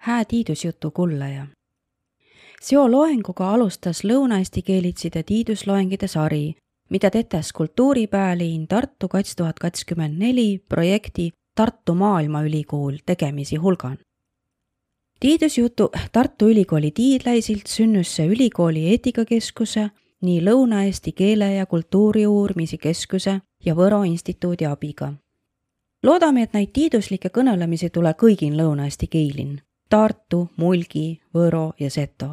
hää tiidusjutu kullaja. seo loenguga alustas Lõuna-Eesti keelitside tiidusloengide sari, mida tetes kultuuripäälinn Tartu kats tuhat kakskümmend neli projekti Tartu Maailmaülikool tegemisi hulgan. tiidusjutu Tartu Ülikooli tiidläisilt sünnus see ülikooli eetikakeskuse, nii Lõuna-Eesti Keele ja Kultuuri Uurimise Keskuse ja Võro instituudi abiga. loodame, et neid tiiduslikke kõnelemisi tule kõigil Lõuna-Eesti keilin Tartu, Mulgi, Võro ja Seto.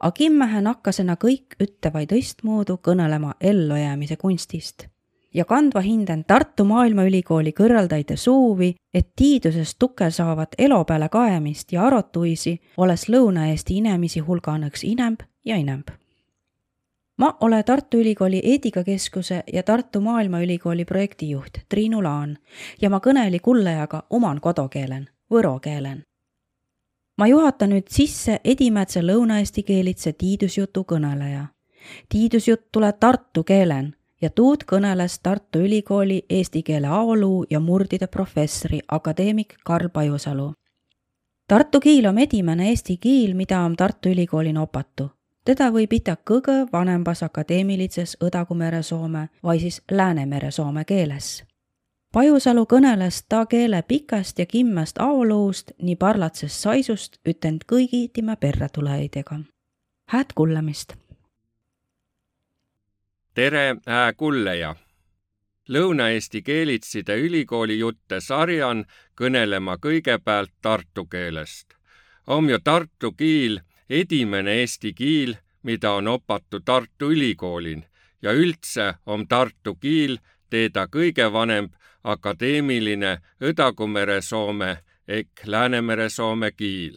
A kimmähe nakkasena kõik ütte vaid õistmoodu kõnelema ellujäämise kunstist. ja kandva hinden Tartu Maailmaülikooli kõrvaldaide suuvi, et tiidusest tuke saavat elo peale kaemist ja arotuisi olles Lõuna-Eesti inemisi hulga õnneks inemb ja inemb ma olen Tartu Ülikooli eetikakeskuse ja Tartu Maailmaülikooli projektijuht Triinu Laan ja ma kõneli kullajaga oman kodukeelen, võro keelen ma juhatan nüüd sisse Edimätse lõuna-eesti keelitse tiidusjutu kõneleja. tiidusjutt tuleb tartu keelen ja tuud kõneles Tartu Ülikooli eesti keele aoluu ja murdide professori, akadeemik Karl Pajusalu. Tartu kiil on edimene eesti kiil, mida on Tartu Ülikoolin opatu. teda võib ita kõige vanembas akadeemilises Õdagu-Mere-Soome vai siis Läänemere-Soome keeles Pajusalu kõneles ta keele pikast ja kimmast aoluust nii parlatsest saisust ütend kõigi tema perretulejaidega. hääd kuulamist! tere, hää kullaja! Lõuna-Eesti Keelitside Ülikooli jutte sarjan kõnelema kõigepealt tartu keelest. on ju tartu kiil edimene eesti kiil, mida on opatu Tartu Ülikoolin ja üldse on tartu kiil teeda kõige vanem akadeemiline Õdagu-Mere-Soome ehk Läänemere-Soome kiil.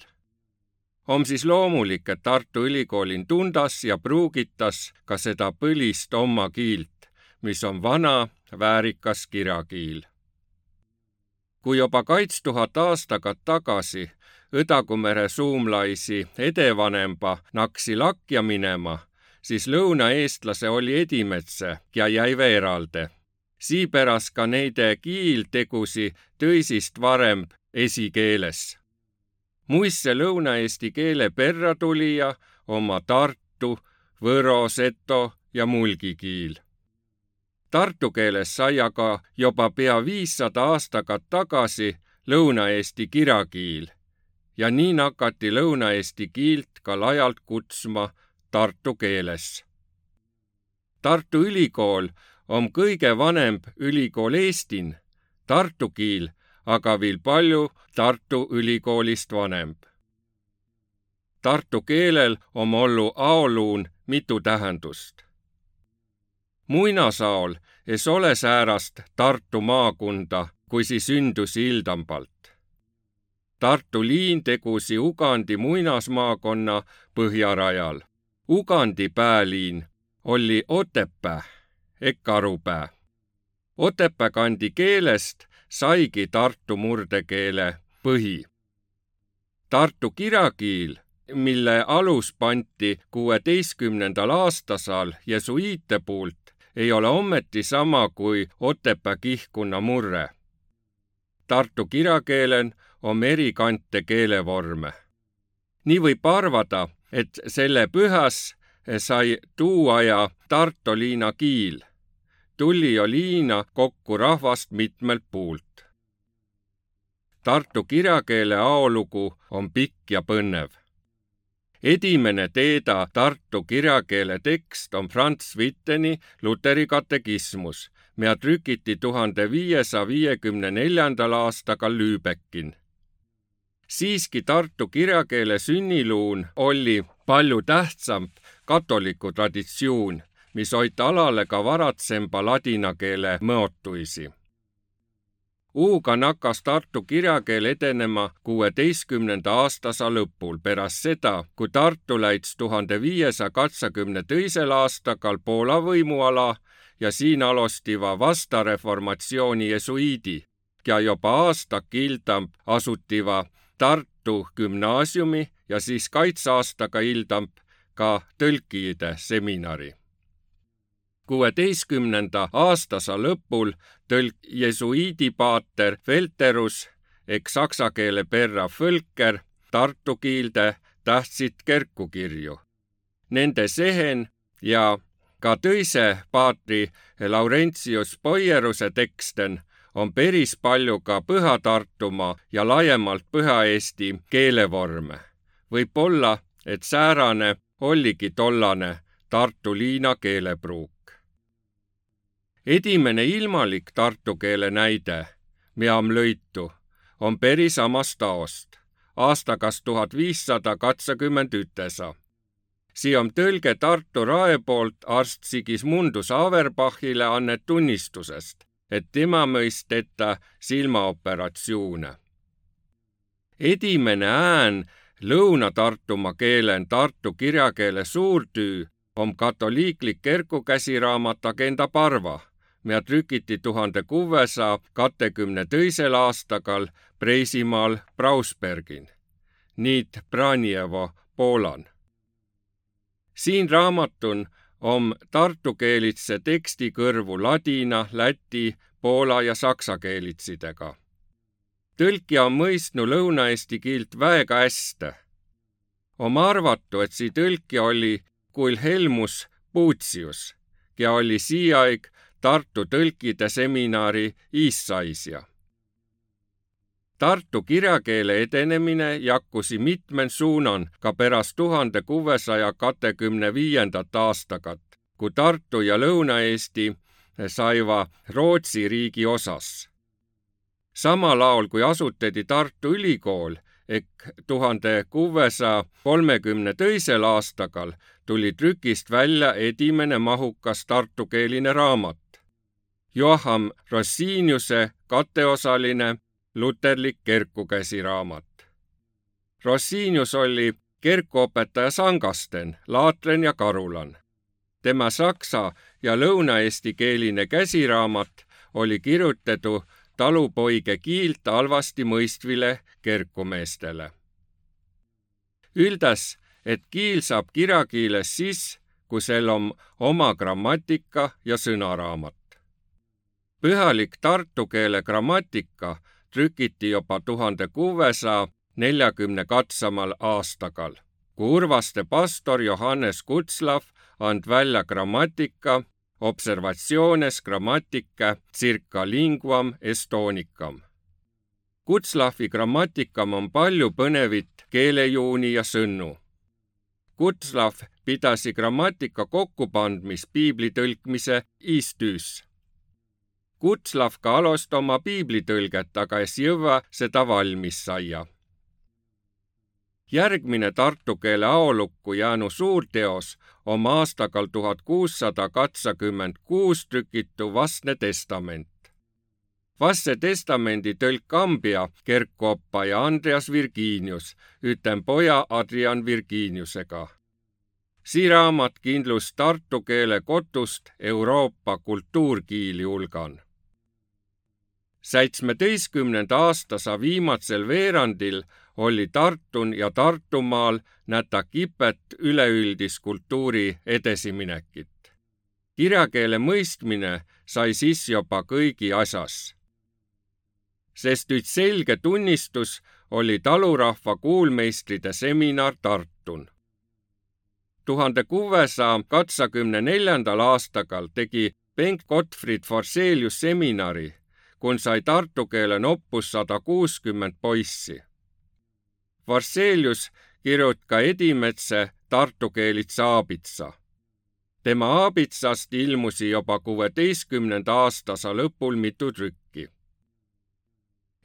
on siis loomulik, et Tartu Ülikoolin tundas ja pruugitas ka seda põlist oma kiilt, mis on vana väärikas kirakiil. kui juba kaits tuhat aastakat tagasi Õdagu-mere suumlaisi edevanemba naksi lakja minema, siis lõunaeestlase oli Edimetse ja jäi veeralde siipärast ka neide kiiltegusi tõisist varem esikeeles. muisse lõuna-eesti keele perra tulija oma Tartu, Võro, Seto ja mulgi kiil. Tartu keeles sai aga juba pea viissada aastakat tagasi lõuna-eesti kirakiil ja nii nakati lõuna-eesti kiilt ka laialt kutsma tartu keeles. Tartu Ülikool on kõige vanem ülikool Eestin, tartu kiil aga veel palju Tartu Ülikoolist vanem. Tartu keelel on ollu aoluun mitu tähendust. muinasaol es ole säärast Tartu maakunda, kui si sündus Ildambalt. Tartu liin tegusi Ugandi muinasmaakonna põhjarajal. Ugandi pääliin oli Otepää Ekka Arupää. Otepää kandi keelest saigi Tartu murdekeele põhi. Tartu kirakiil, mille alus pandi kuueteistkümnendal aastasal jesuiite poolt, ei ole ometi sama kui Otepää kihkuna murre. Tartu kirakeelen on eri kante keelevorme. nii võib arvata, et selle pühas sai tuuaja Tartu liina kiil tuli ja liina kokku rahvast mitmelt puult. Tartu kirjakeele aolugu on pikk ja põnev. edimene teeda Tartu kirjakeele tekst on Franz Witteni Luteri katekismus, mida trükiti tuhande viiesaja viiekümne neljandal aastal Lüübekin. siiski Tartu kirjakeele sünniluun oli palju tähtsam katoliku traditsioon mis hoiti alale ka varatsemba ladina keele mõotuisi. Uuga nakkas Tartu kirjakeel edenema kuueteistkümnenda aastasa lõpul pärast seda, kui Tartu läits tuhande viiesaja kaheksakümne teisel aastakal Poola võimuala ja siin alustiva vastareformatsiooni jesuiidi ja juba aasta kildamp asutiva Tartu gümnaasiumi ja siis kaitseaastaga hildamp ka tõlkide seminari kuueteistkümnenda aastasa lõpul tõlk jesuiidipaater Velterus ehk saksa keele perra Völker tartu kiilde tähtsit kerkukirju. Nende sehen ja ka tõise paatri Laurentius Poieruse teksten on päris palju ka Püha-Tartumaa ja laiemalt Püha-Eesti keelevorme. võib-olla, et säärane olligi tollane Tartu liina keelepruuk. Edimene ilmalik tartu keele näide, Meam lõitu, on päris samast taost, aastakast tuhat viissada kaheksakümmend ütesa Sii on tõlge Tartu Rae poolt arst Sigismundus Averbachile annet tunnistusest, et tema mõisteta silmaoperatsioone. edimene ään Lõuna-Tartumaa keelen tartu kirjakeele suurtüü on katoliiklik kerkukäsiraamat Agenda Parva, mida trükiti tuhande kuuesaja kahekümne teisel aastakal Preisimaal Brausbergin, niit Branievo Poolan siin raamatun om tartukeelitse teksti kõrvu ladina, läti, poola ja saksa keelitsidega. tõlkija on mõistnud lõuna-eesti kiilt väega hästi. on arvatu, et see tõlkija oli kuil Helmus Puutsius, kes oli siiaeg Tartu tõlkide seminari iissaisja Tartu kirjakeele edenemine jakkusi mitmen suunan ka pärast tuhande kuuesaja kahekümne viiendat aastakat, kui Tartu ja Lõuna-Eesti saiva Rootsi riigi osas. samal ajal, kui asutati Tartu Ülikool ehk tuhande kuuesaja kolmekümne teisel aastakal tuli trükist välja edimene mahukas tartukeeline raamat. Joachim Rossiniuse kateosaline luterlik kerkukäsiraamat. Rossinius oli kerkuõpetaja Sangasten, Laatren ja Karulan. tema saksa ja lõunaeesti keeline käsiraamat oli kirjutatud talupoige kiilt halvasti mõistvile kerkumeestele. üldas, et kiil saab kirjakiiles siis, kui sel on oma grammatika ja sõnaraamat. Pühalik tartu keele grammatika trükiti juba tuhande kuuesaja neljakümne katsamal aastagal, kui Urvaste pastor Johannes Kutslav and välja grammatika observatsiones grammatica circa linguam estonicam. Kutslavi grammatikam on palju põnevit keelejuuni ja sõnu. Kutslav pidasi grammatika kokkupandmis piibli tõlkmise istüüs Kutslav ka alusta oma piiblitõlget, aga es jõua seda valmis saia. järgmine tartu keele aolukku jäänud suurteos on aastakal tuhat kuussada kaheksakümmend kuus trükitu Vastne testament. Vasse testamendi tõlk Kambja kerkoppa ja Andreas Virginius, ütlem poja Adrian Virginiusega sii raamat kindlus tartu keele kotust Euroopa kultuurkiili hulgan seitsmeteistkümnenda aastasa viimasel veerandil oli Tartun ja Tartumaal näta kipet üleüldist kultuuri edasiminekit. kirjakeele mõistmine sai siis juba kõigi asjas. sest üks selge tunnistus oli talurahva kuulmeistride seminar Tartun. tuhande kuuesaja kaheksakümne neljandal aastakal tegi Bengt Gottfried Forselius seminari kun sai tartu keelen oppus sada kuuskümmend poissi. Varselius kirjutas ka Edimetse tartu keelitsa aabitsa. tema aabitsast ilmusi juba kuueteistkümnenda aastasa lõpul mitu trükki.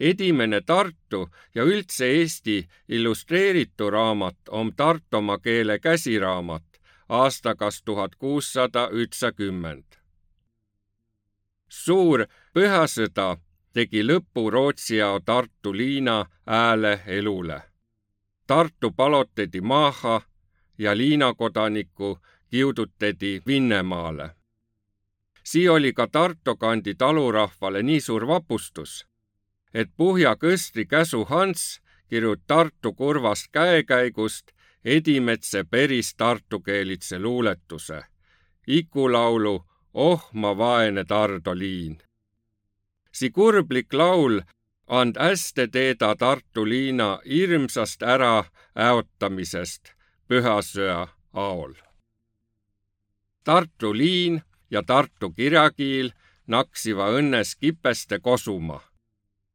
edimene Tartu ja üldse Eesti illustreeritu raamat on Tartumaa keele käsiraamat aastakast tuhat kuussada üheksakümmend suur pühasõda tegi lõpu Rootsi ja Tartu liina hääle elule. Tartu palotati maha ja liina kodanikku kiudutati Vinnemaale. sii oli ka Tartu kandi talurahvale nii suur vapustus, et Puhja kõstri käsu Hans kirjut Tartu kurvast käekäigust Edimetse peris tartukeelitse luuletuse, ikulaulu Oh ma vaene Tardo liin. see kurblik laul and hästi teeda Tartu liina hirmsast ära äotamisest Pühasöö aol. Tartu liin ja Tartu kirjakiil naksiva õnnes kipeste kosuma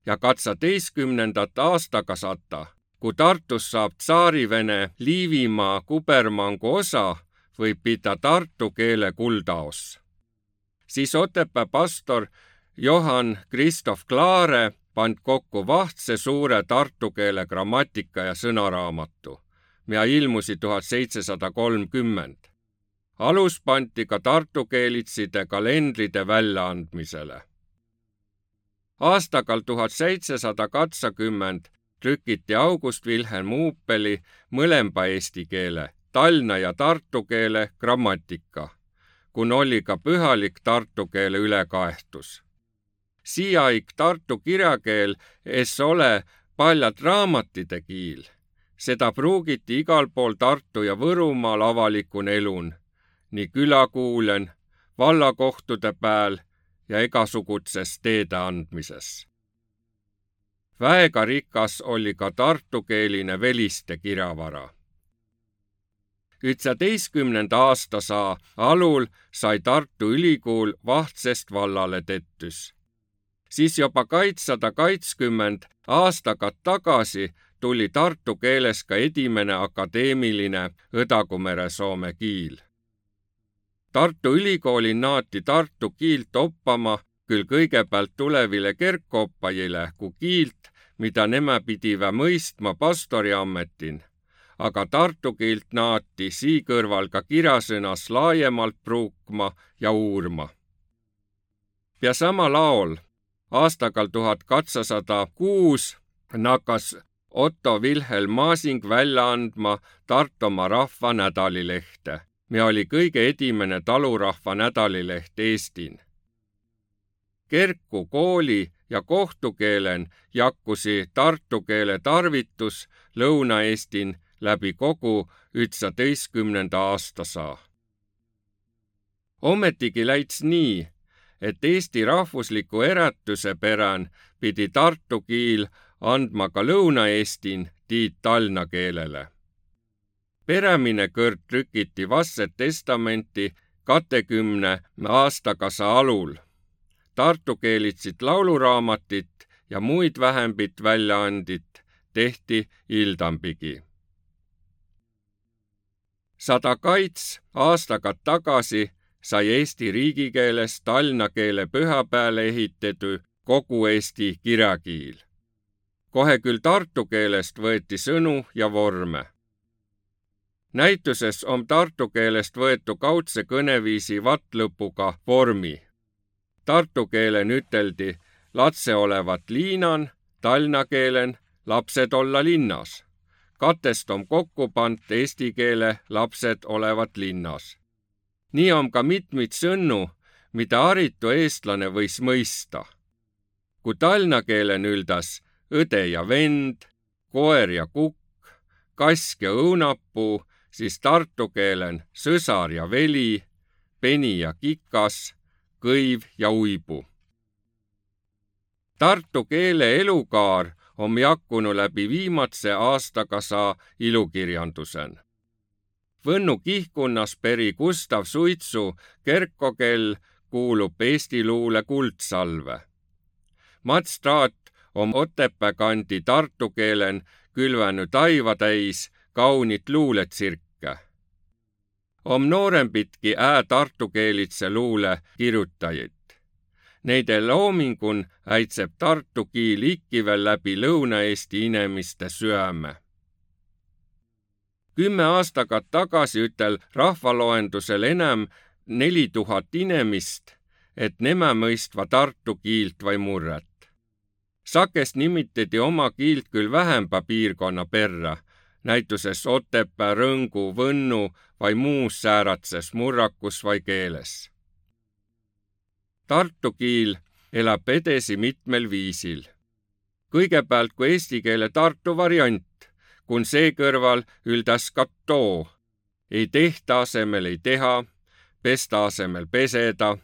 ja katsateistkümnendat aastaga sata, kui Tartus saab tsaarivene Liivimaa kubermangu osa, võib pida tartu keele kuldaos. Siis Otepää pastor Johann Kristof Klaare pand kokku vahtse suure tartu keele grammatika ja sõnaraamatu, mida ilmusi tuhat seitsesada kolmkümmend. alus pandi ka tartukeelitside kalendrite väljaandmisele. aastagal tuhat seitsesada kaheksakümmend trükiti August Wilhelm Uupeli mõlema eesti keele, talna ja tartu keele grammatika, kun oli ka pühalik tartu keele ülekaehtus siiaik tartu kirjakeel es ole paljalt raamatide kiil. seda pruugiti igal pool Tartu ja Võrumaal avalikun elun, nii külakuulen, vallakohtude pääl ja igasugutses teede andmises. väega rikas oli ka tartukeeline veliste kirjavara üheksateistkümnenda aastasaa alul sai Tartu Ülikool Vahtsest vallale tettüs siis juba kaitsada kaitskümmend aastakat tagasi tuli tartu keeles ka edimene akadeemiline Õdakumere soome kiil. Tartu Ülikooli naati tartu kiilt oppama küll kõigepealt tulevile kerkkoppajile kui kiilt, mida nemä pidivä mõistma pastoriammetin, aga tartu kiilt naati sii kõrval ka kirjasõnas laiemalt pruukma ja uurma. ja sama laol aastagal tuhat kaheksasada kuus nakkas Otto Wilhelm Masing välja andma Tartumaa Rahva Nädalilehte, mis oli kõige edimene talurahva nädalileht Eestin. Kerku kooli ja kohtukeelen jakkusi tartu keele tarvitus Lõuna-Eestin läbi kogu üheksateistkümnenda aastasaa. ometigi läits nii, et Eesti rahvusliku eratuse perän pidi tartu kiil andma ka Lõuna-Eestin tiit talna keelele. perämine kõrd trükiti Vasset testamenti katekümne aastakasa alul. Tartu keelitsid lauluraamatit ja muid vähembit väljaandit tehti Ildambigi. Sada kaits aastaga tagasi sai eesti riigikeeles talna keele pühapäele ehitatud kogu Eesti kirjakiil. kohe küll tartu keelest võeti sõnu ja vorme. näituses on tartu keelest võetu kaudse kõneviisi vattlõpuga vormi. Tartu keelen üteldi latse olevat liinan, talna keelen lapsed olla linnas. Katest on kokku pant eesti keele lapsed olevat linnas nii on ka mitmeid sõnu, mida haritu eestlane võis mõista. kui talna keelen üldas õde ja vend, koer ja kukk, kask ja õunapuu, siis tartu keelen sõsar ja veli, peni ja kikas, kõiv ja uibu. Tartu keele elukaar on jakkunud läbi viimase aastaga saa ilukirjandusen Võnnu kihkunnas peri Gustav Suitsu kerkokell kuulub Eesti luule kuldsalve. Mats Traat on Otepää kandi tartu keelen külvänud taiva täis kaunit luuletsirke. on noorempitki ää tartukeelitse luule kirjutajaid. Neide loomingun äitseb tartu kiil ikki veel läbi Lõuna-Eesti inimeste süäme kümme aastaga tagasi ütel rahvaloendusel enam neli tuhat inimest, et nemä mõistva tartu kiilt vai murret. Sakest nimitati oma kiilt küll vähemba piirkonna perra, näituses Otepää, Rõngu, Võnnu vai muus sääratses murrakus vai keeles. Tartu kiil elab edasi mitmel viisil. kõigepealt kui eesti keele Tartu variant, kun seekõrval üldas katoo. ei tehta asemel ei teha, pesta asemel peseda,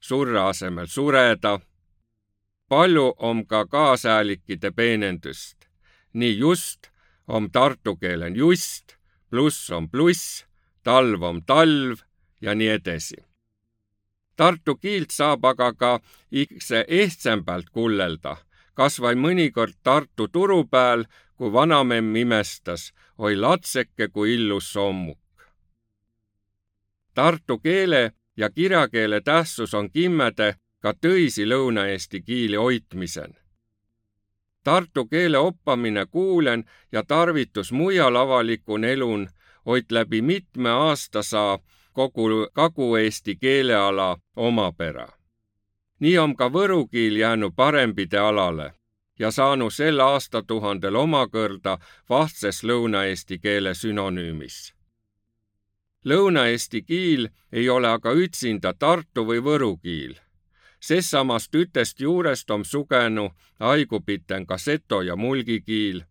surra asemel sureda. palju on ka kaasäälikide peenendust. nii just on tartu keelen just, pluss on pluss, talv on talv ja nii edasi. Tartu kiilt saab aga ka ikse ehtsambalt kullelda, kas või mõnikord Tartu turu peal, kui vanamemm imestas, oi latseke kui illus sommuk. Tartu keele ja kirjakeele tähtsus on kimmede ka tõisi Lõuna-Eesti kiili hoidmisel. Tartu keele oppamine kuulen ja tarvitus mujal avalikun elun hoid läbi mitme aasta saa kogu Kagu-Eesti keeleala omapära. nii on ka võru kiil jäänud parempide alale ja saanud sel aastatuhandel omakorda vahtses lõuna-eesti keele sünonüümis. Lõuna-eesti kiil ei ole aga üksinda Tartu või Võru kiil. Sessamast ütest juurest on sugenu haigupiten ka seto ja mulgi kiil.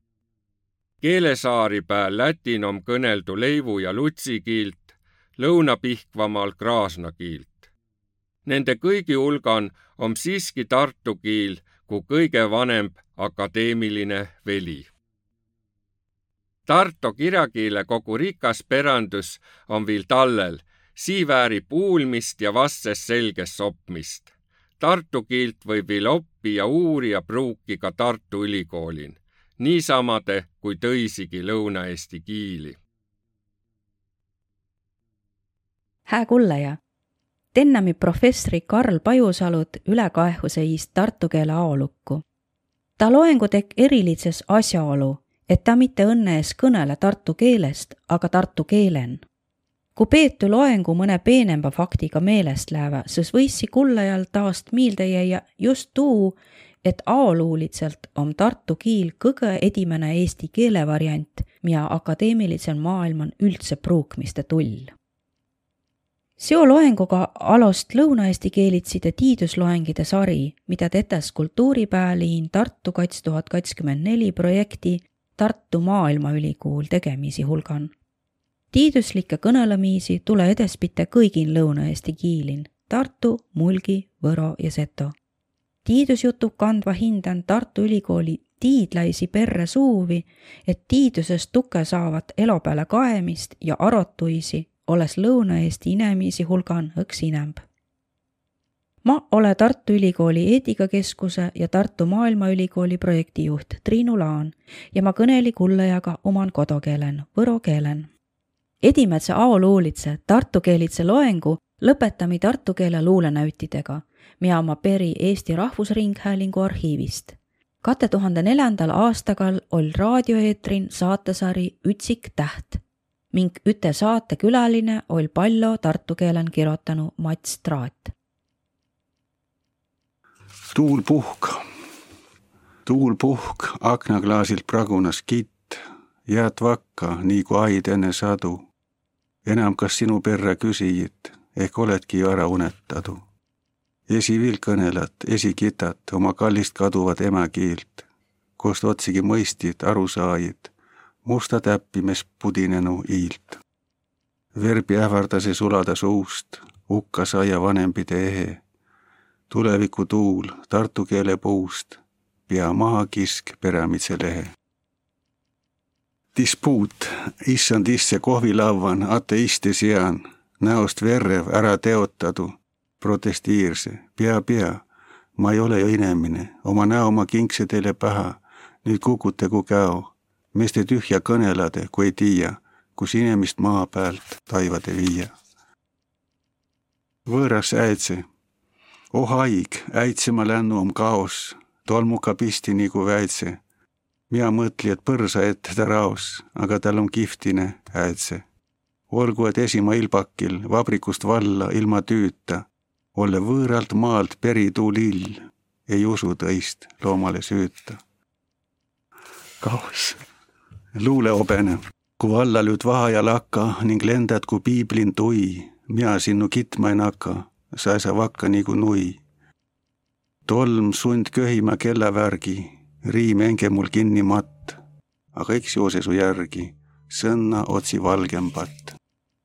keelesaari pääl Lätin on kõneldu leivu ja lutsi kiilt, Lõuna-Pihkvamaal kraasna kiilt. Nende kõigi hulgan on siiski tartu kiil kui kõige vanem akadeemiline veli. Tartu kirjakiile kogu rikas pärandus on veel tallel, sii väärib uulmist ja vastsest selgest opmist. Tartu kiilt võib veel oppi ja uurija pruuki ka Tartu Ülikoolin, niisamade kui tõisigi Lõuna-Eesti kiili hää kullaja. Tennami professori Karl Pajusalud ülekaehu seis tartu keele aolukku. ta loengu tek erilitses asjaolu, et ta mitte õnne ees kõnele tartu keelest, aga tartu keelen. kui peetu loengu mõne peenemba faktiga meelest läävä, siis võissi kullajal taast miilde jäia just tuu, et aoluulitselt on tartu kiil kõige edimene eesti keele variant, mida akadeemilisel maailmal üldse pruukmiste tull seoloenguga alost lõuna-eesti keelitside tiidusloengide sari, mida tetes kultuuripäeliin Tartu kats tuhat kakskümmend neli projekti Tartu Maailmaülikool tegemisi hulgan. tiiduslikke kõnelemisi tule edespite kõigin lõuna-eesti kiilin Tartu, Mulgi, Võro ja Seto. tiidusjutu kandva hindan Tartu Ülikooli tiidlaisi perre suuvi, et tiidusest tuke saavat elo peale kaemist ja arotuisi olles Lõuna-Eesti inemiisi hulgan õks inemb. ma ole Tartu Ülikooli eetikakeskuse ja Tartu Maailmaülikooli projektijuht Triinu Laan ja ma kõneli kullajaga oman kodukeelen, võro keelen. Edimätse aoluulitse tartu keelitse loengu lõpetami tartu keele luulenäütidega, mida ma peri Eesti Rahvusringhäälingu arhiivist kahe tuhande neljandal aastagal oli raadioeetrin saatesari Ütsik täht ning üte saatekülaline oll Pallo tartu keelen kirotanu Mats Traat. tuul puhk, tuul puhk, aknaklaasilt pragunas kitt, jääd vakka nagu aid enne sadu. enam kas sinu perre küsijit ehk oledki ju ära unetadu. esivill kõnelad, esikitat oma kallist kaduvat emakeelt, kust otsigi mõistjid, arusaajid musta täppimes pudinenu iilt. verbi ähvardas sulada suust, hukka saia vanempide ehe. tuleviku tuul tartu keele puust, pea maha kisk perämitse lehe. dispuut, issand isse kohvilauan, ateiste sean, näost verrev, ära teotadu, protestiirse, pea, pea, ma ei ole ju inimene, oma näo ma kingse teile pähe, nüüd kukutegu käo mis te tühja kõnelade, kui ei tiia, kus inimest maa pealt taivade viia. võõras äitse, oh haig, äitsema lännu om kaos, tolmuka pisti nagu väitse. mina mõtli, et põrsa ette ta raos, aga tal on kihtine äitse. olgu, et esima ilbakil vabrikust valla ilma tüüta, olle võõralt maalt perituu lill, ei usu tõist loomale süüta. kaos luuleobene, kui alla lüüd vaha lakka ning lendad kui piiblin tui, mina sinnu kitma ei nakka, sa ei saa vakka nagu nui. tolm sund köhima kellavärgi, riim enge mul kinni matt, aga eks joose su järgi, sõnna otsi valgem patt